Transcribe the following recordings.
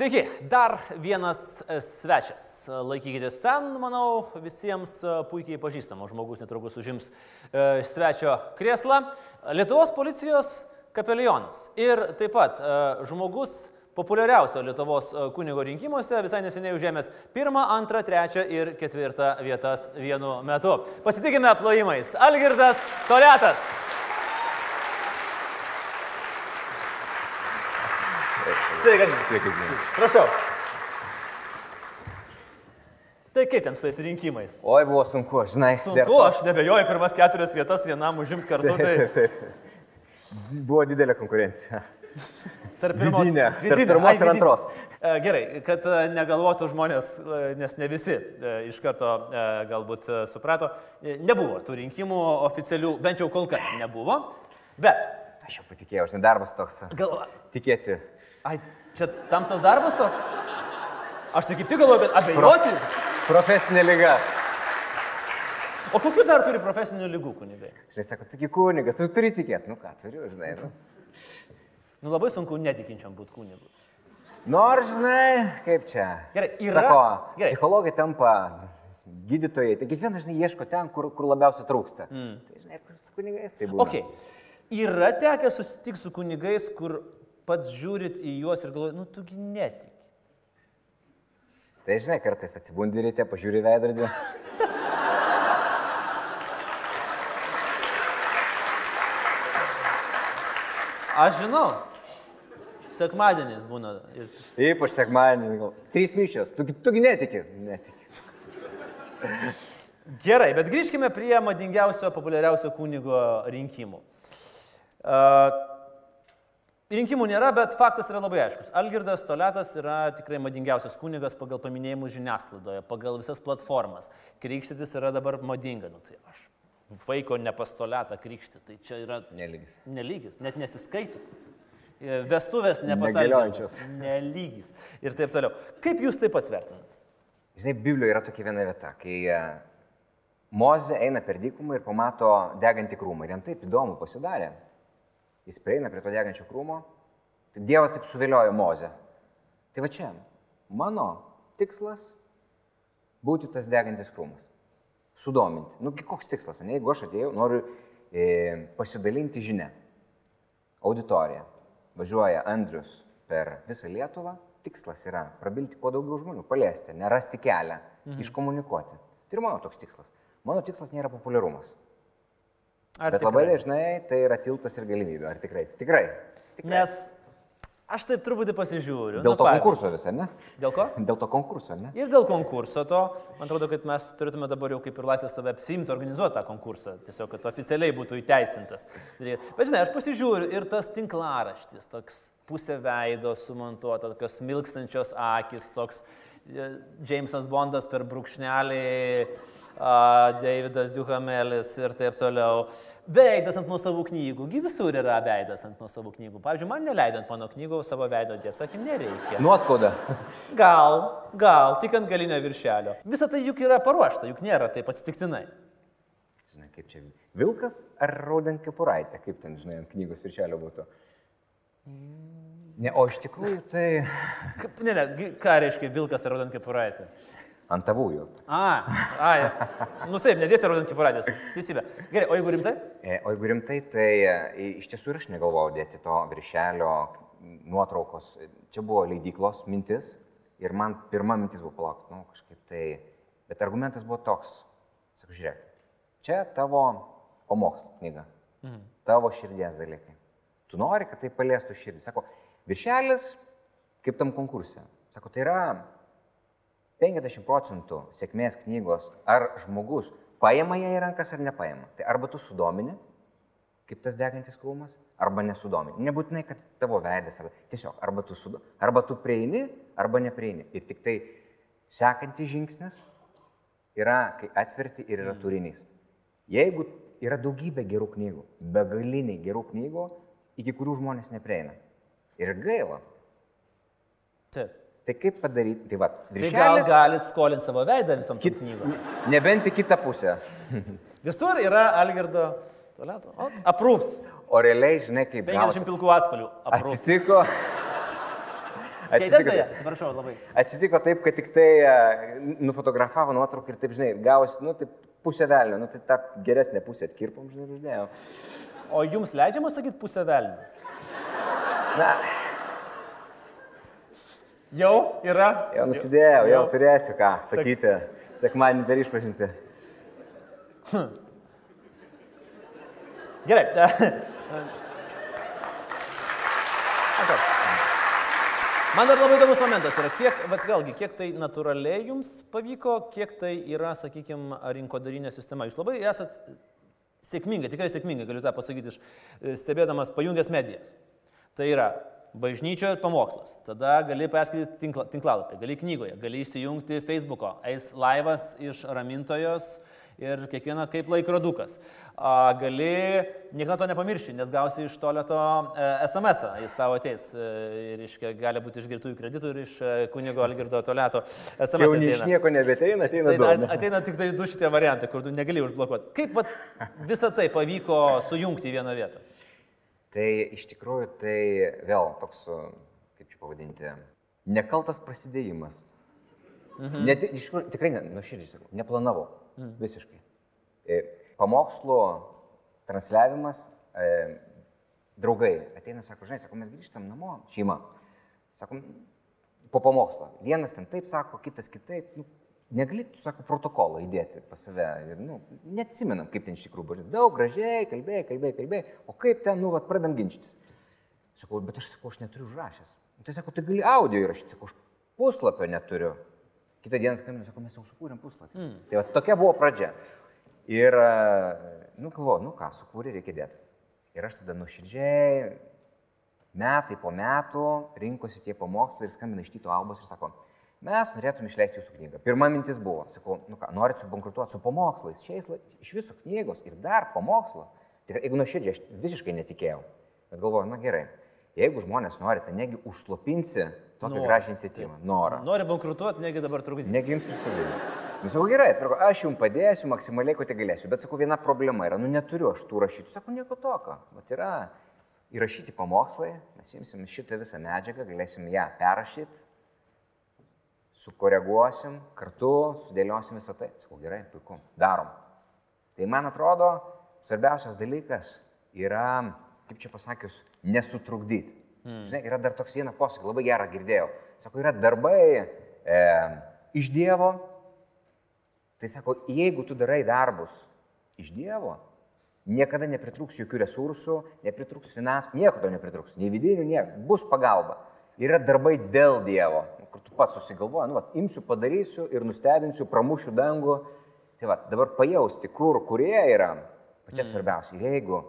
Sveiki, dar vienas e, svečias. Laikykitės ten, manau, visiems e, puikiai pažįstamas žmogus netrukus užims e, svečio krėslą. Lietuvos policijos kapelionas ir taip pat žmogus populiariausio Lietuvos kunigo rinkimuose visai neseniai užėmęs pirmą, antrą, trečią ir ketvirtą vietas vienu metu. Pasitikime plojimais. Algirdas Toletas. Sveikas. Prašau. Tai kaip ten su tais rinkimais? Oi, buvo sunku, žinai. Sunku, aš nebejoju, pirmas keturias vietas vienam užimti kartu. Tai... Taip, taip, taip. Buvo didelė konkurencija. Tarp pirmos, vidinė, tarp pirmos ir antros. E, gerai, kad e, negalvotų žmonės, e, nes ne visi iš karto galbūt suprato, nebuvo tų rinkimų oficialių, bent jau kol kas nebuvo, bet... Aš jau patikėjau, aš nedarbas toks. Gal... Tikėti Ai, čia tamsos darbas toks? Aš tai kaip tik galvoju, bet abejoti. Pro, profesinė lyga. O kokiu dar turi profesinių lygų kunigai? Žinai, sako, taigi kunigas, tu turi tikėti. Nu ką, turiu, žinai. Nu, nu labai sunku netikinčiam būti kunigu. Nors, žinai, kaip čia. Gerai, yra. Sako, Gerai. psichologai tampa gydytojai, tai kiekvienas, žinai, ieško ten, kur, kur labiausiai trūksta. Mm. Tai, žinai, su kunigais tai būna. Okay. Yra tekę susitikti su kunigais, kur pats žiūrit į juos ir galvojat, nu tugi netiki. Tai žinai, kartais atsibundi ryte, pažiūri veidrodį. Aš žinau. Sekmadienis būna. Ir... Ypač sekmadienį. gal. Trys mišios. Tu, tugi netiki. Netiki. Gerai, bet grįžkime prie madingiausio, populiariausio kunigo rinkimų. Uh, Rinkimų nėra, bet faktas yra labai aiškus. Algirdas Toletas yra tikrai madingiausias kunigas pagal paminėjimus žiniasklaidoje, pagal visas platformas. Krikštytis yra dabar madinga. Nu, tai aš vaiko nepastoletą krikštyti, tai čia yra Nelygis. nelygis, net nesiskaitų. Vestuvės nepasakėčios. Nelygis. Ir taip toliau. Kaip jūs taip pats vertinat? Žinai, Biblijoje yra tokia viena vieta, kai e, Moze eina per dykumą ir pamato degantį krūmą. Ir jam taip įdomu pasidarė. Jis prieina prie to degančio krūmo. Tai Dievas taip suviliojo Mozę. Tai va čia, mano tikslas būti tas degantis krūmas. Sudominti. Nu, koks tikslas, ne? Jeigu aš atėjau, noriu e, pasidalinti žinę. Auditorija. Važiuoja Andrius per visą Lietuvą. Tikslas yra prabilti kuo daugiau žmonių, paliesti, nerasti kelią, mhm. iškomunikuoti. Tai ir mano toks tikslas. Mano tikslas nėra populiarumas. Ar Bet tikrai? labai dažnai tai yra tiltas ir galimybė. Ar tikrai? Tikrai. tikrai. Nes aš taip truputį pasižiūriu. Dėl to pavyzdžiui. konkurso visą, ne? Dėl ko? Dėl to konkurso, ne? Ir dėl konkurso to, man atrodo, kad mes turėtume dabar jau kaip ir laisvės tave apsimti organizuoti tą konkursą. Tiesiog, kad oficialiai būtų įteisintas. Bet žinai, aš pasižiūriu ir tas tinklaraštis, toks pusė veido sumontuota, tokios milkstančios akis, toks Jamesas Bondas per brūkšnelį, Davidas Duhamelis ir taip toliau. Veidas ant nuosavų knygų. Gi visur yra veidas ant nuosavų knygų. Pavyzdžiui, man neleidant mano knygų savo veido tiesą, sakė, nereikia. Nuoskauda. Gal, gal, tik ant galinio viršelio. Visą tai juk yra paruošta, juk nėra taip atsitiktinai. Žinai, kaip čia vilkas ar raudonkepuraitė, kaip ten, žinai, ant knygos viršelio būtų. Ne, o iš tikrųjų tai... Ne, ne, ką reiškia vilkas ar raudonkepuraitė? Ant tavųjų. A, a, nu taip, nedėsi raudonkepuraitės. Teisybė. Gerai, o jeigu rimtai? E, o jeigu rimtai, tai e, iš tiesų ir aš negalvojau dėti to viršelio nuotraukos. Čia buvo leidyklos mintis ir man pirma mintis buvo palaukti, nu kažkaip tai. Bet argumentas buvo toks. Sakau, žiūrėk, čia tavo pamokslo knyga. Mhm. Tavo širdies dalykai. Tu nori, kad tai paliestų širdį. Sako, Viršelis, kaip tam konkurse. Sako, tai yra 50 procentų sėkmės knygos, ar žmogus paima ją į rankas ar nepaima. Tai arba tu sudomini, kaip tas degantis krūmas, arba nesudomini. Nebūtinai, kad tavo veidas, arba tiesiog, arba tu, sudo, arba tu prieini, arba neprieini. Ir tik tai sekantis žingsnis yra, kai atverti ir yra turinys. Jeigu yra daugybė gerų knygų, begaliniai gerų knygų, iki kurių žmonės neprieina. Ir gaila. Taip. Tai kaip padaryti? Tai, vat, viršelis, tai gal galit skolinti savo veidą visam kit, knygom. Nebent į kitą pusę. Visur yra Algerdo tualeto. Aprūs. O realiai, žinai, kaip... 50 pilkų atspalių. Aprūs. Atsitiko. Atsitiko, atsiprašau labai. Atsitiko taip, kad tik tai uh, nufotografavo nuotrauką ir taip, žinai, gavosi, nu, taip pusę velnio, nu, tai tą geresnę pusę atkirpom, žinai, uždėjau. O jums leidžiama sakyti pusę velnio? Na, Jau yra. jau nusidėjau, jau turėsiu ką sakyti. Sekmanį per išpažinti. Gerai. Okay. Man dar labai įdomus momentas yra, kiek, bet vėlgi, kiek tai natūraliai jums pavyko, kiek tai yra, sakykime, rinkodarinė sistema. Jūs labai esat sėkmingai, tikrai sėkmingai, galiu tą pasakyti, iš stebėdamas pajungęs medijas. Tai yra bažnyčioje pamokslas, tada gali perskaityti tinkla, tinklalapį, gali knygoje, gali įsijungti Facebook'o, eis laivas iš ramintojos ir kiekviena kaip laikrodukas. A, gali niekada to nepamiršti, nes gausi iš toleto e, SMS, -ą. jis tavo ateis e, ir iškia, gali būti iš girtųjų kreditų ir iš e, kunigo Algirdo toleto SMS. Jau iš nieko nebeteina, ateina Tai du. ateina tik tai du šitie variantai, kur tu negali užblokuoti. Kaip vat, visą tai pavyko sujungti į vieną vietą? Tai iš tikrųjų tai vėl toks, kaip čia pavadinti, nekaltas prasidėjimas. Mhm. Net, iš tikrųjų, tikrai, nuoširdžiai sakau, neplanavau. Mhm. Visiškai. E, Pamokslo transliavimas, e, draugai ateina, sako, žinai, sako, mes grįžtam namo, šeima. Sakom, po pamokslo. Vienas ten taip sako, kitas kitaip. Nu, negali, tu sako, protokolą įdėti pas save. Ir, nu, neatsimenam, kaip ten iš tikrųjų buvo. Daug gražiai, kalbėjai, kalbėjai, kalbėjai. O kaip ten, nu, vat, pradam ginčytis. Sakau, bet aš sakau, aš neturiu užrašęs. Nu, Tai sako, tai gali audio įrašyti. Sakau, aš puslapio neturiu. Kitą dieną skambinu, sakau, mes jau sukūrėm puslapį. Mm. Tai va, tokia buvo pradžia. Ir, nu, galvoju, nu ką, sukūrė, reikia dėti. Ir aš tada nuoširdžiai, metai po metų, rinkosi tie pamokslai ir skambina iš Tyto Albos ir sako, mes norėtum išleisti jūsų knygą. Pirma mintis buvo, sakau, nu ką, norit subankrutuoti su pamokslais, šiais laikais, iš viso knygos ir dar pamokslo. Tai jeigu nuoširdžiai, aš visiškai netikėjau. Bet galvoju, na gerai, jeigu žmonės nori, tai negi užslopinsi tokią gražią iniciatyvą, norą. Nori bankrutuoti, negi dabar trukdyti. Negi jums susidaryti. Nu, sakau, gerai, atvirko, aš jums padėsiu maksimaliai, ko tik galėsiu. Bet sakau, viena problema yra, nu neturiu aš tų rašytų. Sakau, nieko tokio. Vat yra įrašyti pamokslai, mes imsim šitą visą medžiagą, galėsim ją perrašyti, sukoreguosim, kartu sudėliosim visą tai. Sakau, gerai, puiku, darom. Tai man atrodo, svarbiausias dalykas yra, kaip čia pasakius, nesutrukdyti. Mm. Žinai, yra dar toks vienas posakis, labai gerą girdėjau. Sako, yra darbai e, iš Dievo. Tai sako, jeigu tu darai darbus iš Dievo, niekada nepritrūks jokių resursų, nepritrūks finansų, nieko to nepritrūks, nei vidinių, nieko, bus pagalba. Yra darbai dėl Dievo, kur tu pats susigalvoji, nu, va, imsiu, padarysiu ir nustebinsiu, pramušiu dangų. Tai va, dabar pajausti, kur, kurie yra, pačia mm. svarbiausia. Ir jeigu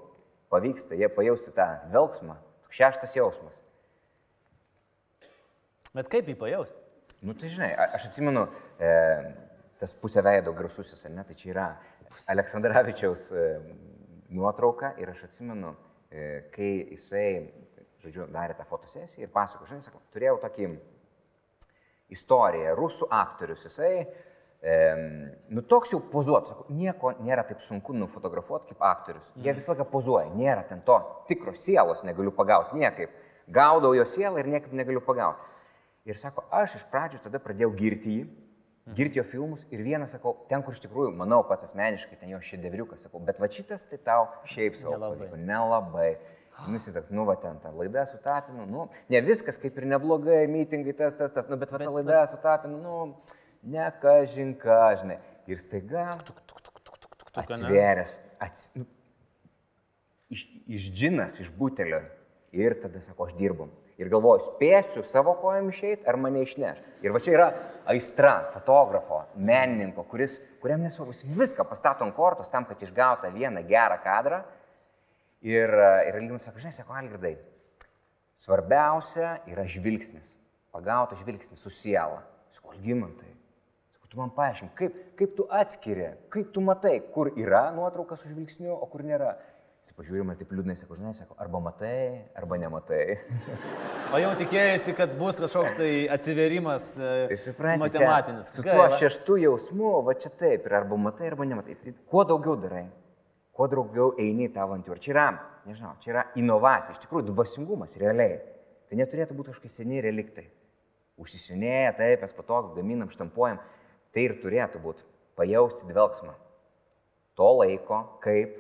pavyksta jie pajausti tą velgsmą, toks šeštas jausmas. Bet kaip jį pajausti? Nu, tai žinai, aš atsimenu, e, tas pusė veido garsusis, ar ne, tai čia yra Aleksandраvičiaus e, nuotrauka ir aš atsimenu, e, kai jisai, žodžiu, darė tą fotosesiją ir pasako, žinai, sakau, turėjau tokį istoriją, rusų aktorius, jisai, e, nu toks jau pozuot, sakau, nieko nėra taip sunku nufotografuoti kaip aktorius. Jie visą laiką pozuoja, nėra ten to tikro sielos, negaliu pagauti niekaip. Gaudau jo sielą ir niekaip negaliu pagauti. Ir sako, aš iš pradžių tada pradėjau girti jį, girti jo filmus ir vieną sakau, ten, kur iš tikrųjų, manau, pats asmeniškai, ten jo šedevriukas, sakau, bet va šitas tai tau šiaip savo. Nelabai. pavyko, Nelabai. Nusitak, nu va ten, ta laida su tapinu, nu, ne viskas kaip ir neblogai, mitingai, tas, tas, tas, nu, bet va ta laida su tapinu, nu, ne kažinka, žinai. Ir staiga atsivėręs, ats, nu, iš, iš džinas, iš butelio. Ir tada sako, aš dirbu. Ir galvoju, spėsiu savo kojom išeiti ar mane išneš. Ir va čia yra aistra fotografo, menininko, kuris, kuriam nesvarbu, viską pastato ant kortos tam, kad išgautų vieną gerą kadrą. Ir, ir Algimantas sako, žinai, sako, Algirdai, svarbiausia yra žvilgsnis. Pagautas žvilgsnis su siela. Sako, Algimantai, Sakau, tu man paaiškink, kaip, kaip tu atskiri, kaip tu matai, kur yra nuotrauka su žvilgsniu, o kur nėra. Jis pažiūrima taip liūdnai, sako, žinai, sako, arba matai, arba nematai. O jau tikėjausi, kad bus kažkoks tai atsiverimas e, Tai suprantate, matematinis. Su tuo šeštu jausmu, va čia taip, ir arba matai, arba nematai. Tai kuo daugiau darai, kuo daugiau eini į tą avantūrą. Čia yra, nežinau, čia yra inovacija, iš tikrųjų, dvasingumas realiai. Tai neturėtų būti kažkokie seniai reliktai. užsisinėję, taip, mes patogu gaminam, štampuojam. Tai ir turėtų būti pajausti dvelgsmą. To laiko, kaip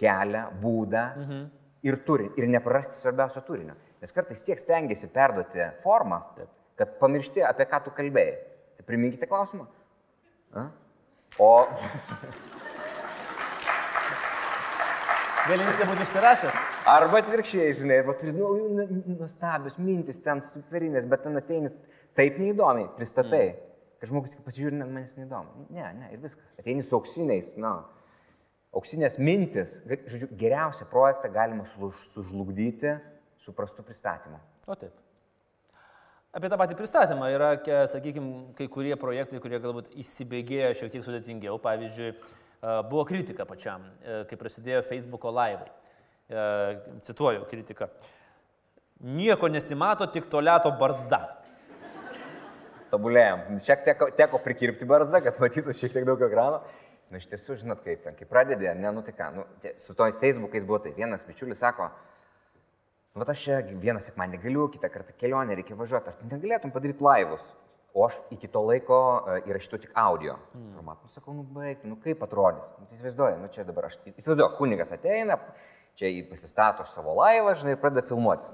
kelią, būdą mhm. ir turinį. Ir neprarasti svarbiausio turinio. Nes kartais tiek stengiasi perduoti formą, taip. kad pamiršti, apie ką tu kalbėjai. Tai priminkite klausimą. A? O... Gali viską būti išsirašęs. Arba atvirkščiai, žinai, arba turi nu, nu, nuostabios mintis, ten superinės, bet ten ateini taip neįdomiai, pristatai, mm. kad žmogus tik pasižiūri, net manęs neįdomu. Ne, ne, ir viskas. Ateini su auksiniais, na, auksinės mintis. Žodžiu, geriausią projektą galima sužlugdyti su prastu pristatymu. O taip. Apie tą patį pristatymą yra, sakykime, kai kurie projektai, kurie galbūt įsibėgėjo šiek tiek sudėtingiau. Pavyzdžiui, buvo kritika pačiam, kai prasidėjo Facebook'o laivai. Cituoju kritiką. Nieko nesimato, tik toliato barzda. Tobulėjom. Šiek tiek teko prikirpti barzdą, kad matytų šiek tiek daug ekrano. Na, iš tiesų, žinot, kaip ten, kai pradedė, ne, nu tai ką, nu, tie, su to Facebook'ais buvo tai vienas bičiulis sako, nu, va aš čia vieną sekmanį galiu, kitą kartą kelionę reikia važiuoti, ar tu negalėtum padaryti laivus? O aš iki to laiko uh, įrašytu tik audio. Mm. Format, nu sakau, nu baig, nu kaip atrodys. Nu, tai įsivaizduoju, nu čia dabar aš, įsivaizduoju, kunigas ateina, čia jį pasistato savo laivą, žinai, pradeda filmuotis.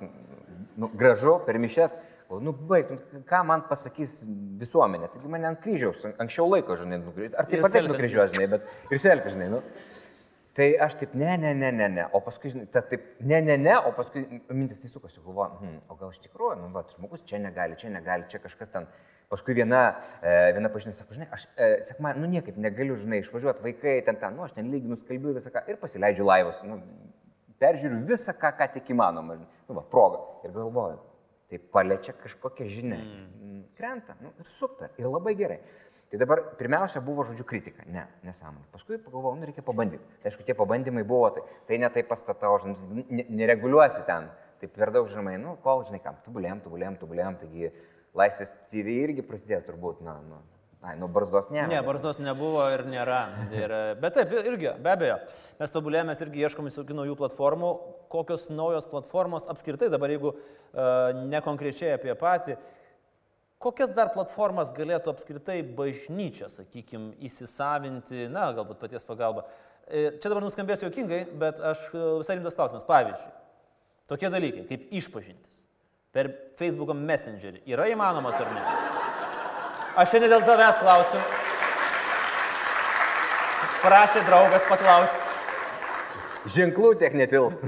Nu, gražu, per mišes. O, nu baig, nu, ką man pasakys visuomenė. Taigi mane ant kryžiaus, anksčiau laiko, žinai, nukryžiuoja. Ar taip pat nukryžiuoja, žinai, bet ir selfie, žinai, nu. Tai aš taip, ne, ne, ne, ne, ne, o paskui, žinai, tas taip, ne, ne, ne, o paskui mintis tai sukasi, galvoju, hm, o gal iš tikrųjų, nu, va, žmogus čia negali, čia negali, čia kažkas ten Paskui viena, e, viena pažinė sako, žinai, aš, e, sak, man, nu niekaip negaliu, žinai, išvažiuoti vaikai, ten, ten, nu, aš ten lyginu, skalbiu visą ką ir pasileidžiu laivus, nu, peržiūriu visą, ką, ką tik įmanoma, nu, va, proga. Ir galvoju, tai paliečia kažkokią žinią, mm. krenta, nu, ir super, ir labai gerai. Tai dabar pirmiausia buvo žodžiu kritika, ne, nesąmonė. Paskui pagalvojau, nu reikia pabandyti. Tai aišku, tie pabandymai buvo, tai, tai ne tai pastatau, žinai, nereguliuosi ten, tai per daug, žinai, nu, kol, žinai, kam, tubulėjom, tubulėjom, tubulėjom, taigi Laisvės TV irgi prasidėjo turbūt, na, nu, Ai, nu, barzdos ne. Ne, barzdos nebuvo ir nėra. Ir, bet taip, irgi, be abejo, mes tobulėjame, irgi ieškome visokių naujų platformų, kokios naujos platformos apskritai dabar, jeigu uh, nekonkrečiai apie patį, kokias dar platformas galėtų apskritai bažnyčia, sakykime, įsisavinti, na, galbūt paties pagalba. E, čia dabar nuskambės jokingai, bet aš e, visai rimtas klausimas. Pavyzdžiui, tokie dalykai kaip išpažintis per Facebook Messengerį yra įmanomas ar ne? Aš šiandien dėl savęs klausiu. Prašė draugas paklausti. Ženklų tiek netilps.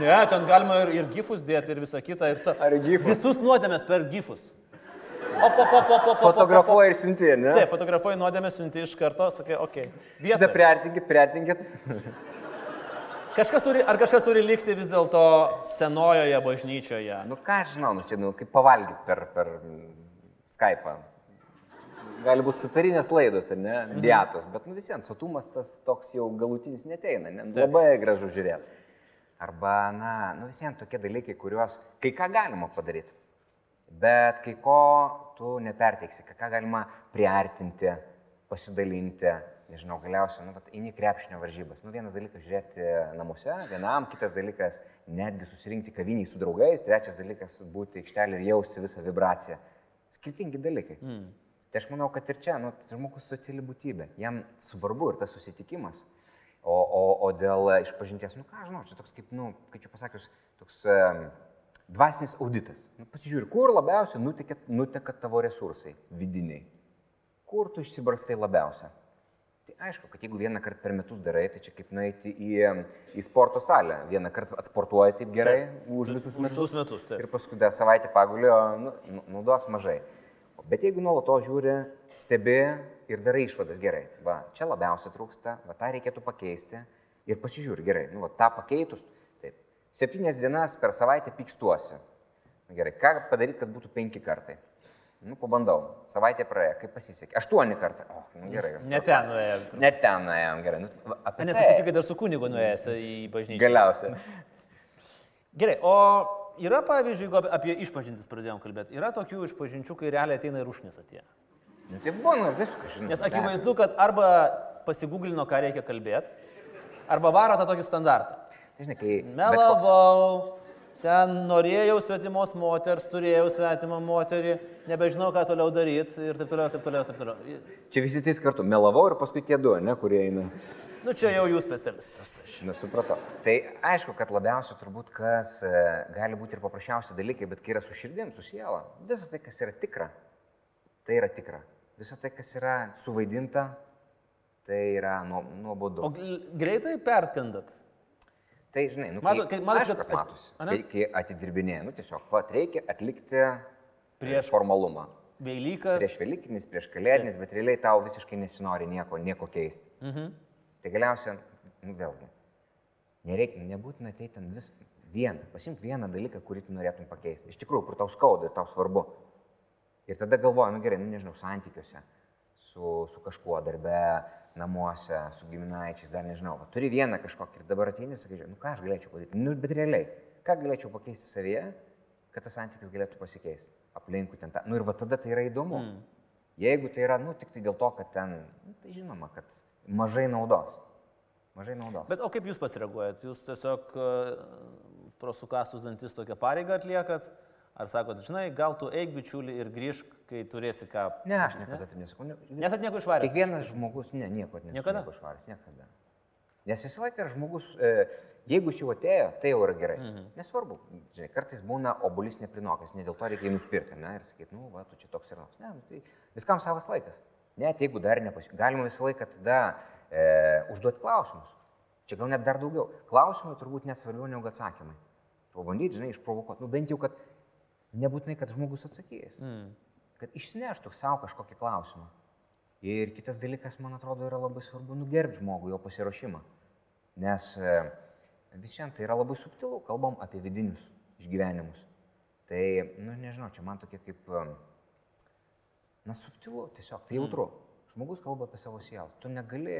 ne, ten galima ir, ir gifus dėti ir visą kitą. Ir sa... Ar gifus? Visus nuodėmės per gifus. O, po, po, po, po, fotografuoji ir siunti, ne? Taip, fotografuoji nuodėmės, siunti iš karto, sakai, okei. Okay. Šitą priartinkit, priartinkit. Kažkas turi, ar kažkas turi likti vis dėlto senojoje bažnyčioje? Nu ką aš žinau, nu čia nu, kaip pavalgyti per, per Skype. Gali būti superinės laidos, ne, mhm. diatos, bet nu visiems sotumas tas toks jau galutinis neteina, ne, labai gražu žiūrėti. Arba, na, nu visiems tokie dalykai, kuriuos kai ką galima padaryti, bet kai ko tu neperteiksi, ką galima priartinti, pasidalinti, nežinau, galiausiai, nu, vat, eini krepšinio varžybas. Nu, vienas dalykas žiūrėti namuose, vienam, kitas dalykas netgi susirinkti kaviniai su draugais, trečias dalykas būti aikštelė ir jausti visą vibraciją. Skirtingi dalykai. Mm. Tai aš manau, kad ir čia, nu, žmogus sociali būtybė, jam svarbu ir tas susitikimas. O, o, o dėl išpažinties, nu ką žinau, čia toks kaip, nu, kaip čia pasakius, toks um, dvasinis auditas. Nu, pasižiūrė, kur labiausiai nuteka, nuteka tavo resursai vidiniai. Kur tu išsibrastai labiausiai. Tai aišku, kad jeigu vieną kartą per metus darai, tai čia kaip nueiti į, į sporto salę. Vieną kartą atsportuoji taip gerai taip, už visus metus. Visus metus taip. ir paskui dar savaitę pagulio nu, nu, naudos mažai. Bet jeigu nuolato žiūri, stebi ir darai išvadas gerai, va, čia labiausiai trūksta, va, tą reikėtų pakeisti ir pasižiūri gerai, nu, va, tą pakeitus, taip, septynės dienas per savaitę pykstuosi. Gerai, ką padaryti, kad būtų penki kartai? Nu, pabandau. Savaitė praėjo, kaip pasisekė. Aštuoni kartą. O, nu, gerai. Ne ten nuėjom. Ne ten nuėjom, gerai. Nu, apie Nesusitikai tai. dar su kunigu nuėjęs į bažnyčią. Galiausiai. Gerai, o yra, pavyzdžiui, jeigu apie išpažintis pradėjom kalbėti, yra tokių išpažinčių, kai realiai ateina ir užnis atėjo. Nu, tai būna viskas, žinai. Nes akivaizdu, kad arba pasigūglino, ką reikia kalbėti, arba varo tą tokį standartą. Tai žinai, kai... Melavau. ten norėjau svetimos moters, turėjau svetimą moterį, nebežinau, ką toliau daryti ir taip toliau, taip toliau, taip toliau. Čia visi trys kartu melavau ir paskui tie du, ne, kurie eina. Nu, čia jau jūs specialistas. Nesupratau. Tai aišku, kad labiausiai turbūt kas e, gali būti ir paprasčiausi dalykai, bet kai yra su širdim, su siela, visa tai, kas yra tikra, tai yra tikra. Visa tai, kas yra suvaidinta, tai yra nuobodu. O greitai perkandat? Tai žinai, nu, Mato, kai, mato, aišku, kad matus, kai, kai atidirbinėjai, nu tiesiog, va, reikia atlikti prieš formalumą. Velykas. Prieš Velykinis, prieš Kalėdinis, bet realiai tau visiškai nesinori nieko, nieko keisti. Mhm. Tai galiausiai, nu vėlgi, nereikia, nebūtina ateiti ten vis vieną, pasimk vieną dalyką, kurį tu norėtum pakeisti. Iš tikrųjų, kur tau skauda ir tau svarbu. Ir tada galvoju, nu gerai, nu nežinau, santykiuose su, su kažkuo darbe, namuose, su giminaičiais, dar nežinau. Va, turi vieną kažkokį ir dabar ateini, sakai, nu ką aš galėčiau padaryti. Nu, bet realiai, ką galėčiau pakeisti savyje, kad tas santykis galėtų pasikeisti. Aplinkui ten tą. Nu ir va tada tai yra įdomu. Mm. Jeigu tai yra, nu, tik tai dėl to, kad ten, nu, tai žinoma, kad mažai naudos. Mažai naudos. Bet o kaip jūs pasireaguojat? Jūs tiesiog uh, prosukasus dantis tokią pareigą atliekat? Ar sakot, žinai, gal tu eik bičiuli ir grįžk, kai turėsi ką. Ne, aš niekada taip nesakau. Ne, Nesat nieko išvaręs. Kiekvienas žmogus, ne, nieko nesu Niekada? nieko išvaręs, niekada. Nes visą laiką žmogus, e, jeigu jis jau atėjo, tai jau yra gerai. Mhm. Nesvarbu, žinai, kartais būna obulis neprinokęs, ne dėl to reikia jį nuspirti, ne, ir sakyti, nu, va, tu čia toks ir toks. Ne, nu, tai viskam savas laikas. Net jeigu dar nepasiūlė, galima visą laiką tada e, užduoti klausimus. Čia gal net dar daugiau. Klausimai turbūt net svarbiau negu atsakymai. Pabandyti, žinai, išprovokuoti, nu bent jau, kad Nebūtinai, kad žmogus atsakys. Mm. Kad išsineštų savo kažkokį klausimą. Ir kitas dalykas, man atrodo, yra labai svarbu nugerbti žmogų, jo pasiruošimą. Nes e, vis šiandien tai yra labai subtilu, kalbam apie vidinius išgyvenimus. Tai, nu nežinau, čia man tokia kaip, e, na, subtilu, tiesiog tai jautru. Mm. Žmogus kalba apie savo sielą. Tu negali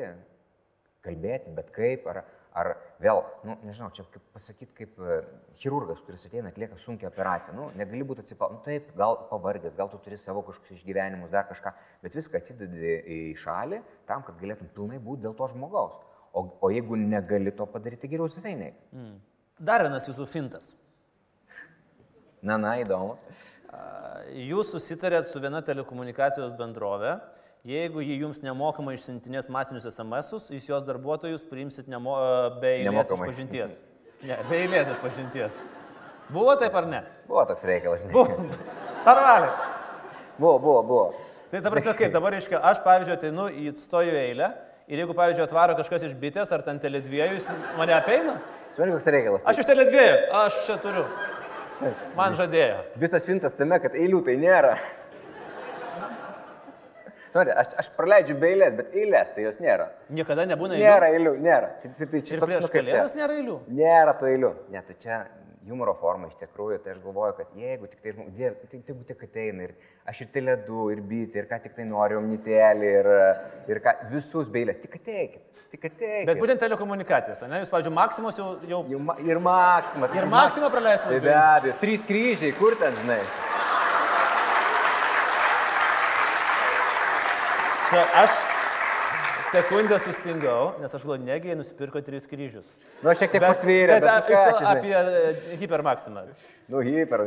kalbėti, bet kaip, ar, Ar vėl, nu, nežinau, čia kaip pasakyti, kaip e, chirurgas, kuris ateina atlieka sunkia operaciją. Nu, negali būti atsipalaiduoti, nu, taip, gal pavargęs, gal tu turi savo kažkokius išgyvenimus, dar kažką, bet viską atidedi į šalį tam, kad galėtum pilnai būti dėl to žmogaus. O, o jeigu negali to padaryti, geriau visai neik. Mm. Dar vienas jūsų fintas. Na, na, įdomu. Jūs susitarėt su viena telekomunikacijos bendrovė Jeigu jį jums nemokamai išsintinės masinius SMS-us, jūs jos darbuotojus priimsit nemo, be eilės išpažinties. Ne, be eilės išpažinties. Buvo taip ar ne? Buvo toks reikalas? Buvo. Ar valė? Buvo, buvo, buvo. Tai ta prasme, kaip dabar reiškia, aš pavyzdžiui ateinu į stoju eilę ir jeigu, pavyzdžiui, atvaro kažkas iš bitės ar ten teledviejų, jis mane apeina? Suprantu, koks reikalas. Aš iš teledviejų, aš čia turiu. Man žadėjo. Visas fintas tame, kad eilių tai nėra. Turi, aš, aš praleidžiu be eilės, bet eilės tai jos nėra. Niekada nebūna eilių. Nėra eilių, nėra. Tai, tai, tai čia ir prieš kalėdas nėra eilių. Nėra tų eilių. Ne, tai čia humoro forma iš tikrųjų, tai aš galvoju, kad jeigu tik tai žmogus, tai tegu tik ateina ir aš ir teledu, ir bitį, ir ką tik tai noriu, omnitelį, ir, ir ką, visus beilės, tik ateikit, tik ateikit. Bet būtent telekomunikacijos, ne, jūs, pavyzdžiui, Maksimos jau... jau... ir Maksimą. Ir Maksimą praleisime. Tai be abejo, trys kryžiai, kur ten, žinai. Aš sekundę sustingau, nes aš galvoju, negi jie nusipirko tris kryžius. Nu, šiek tiek pasvyrė, bet, bet, bet ką, čia, apie e, hipermaksimą. Nu, hiper.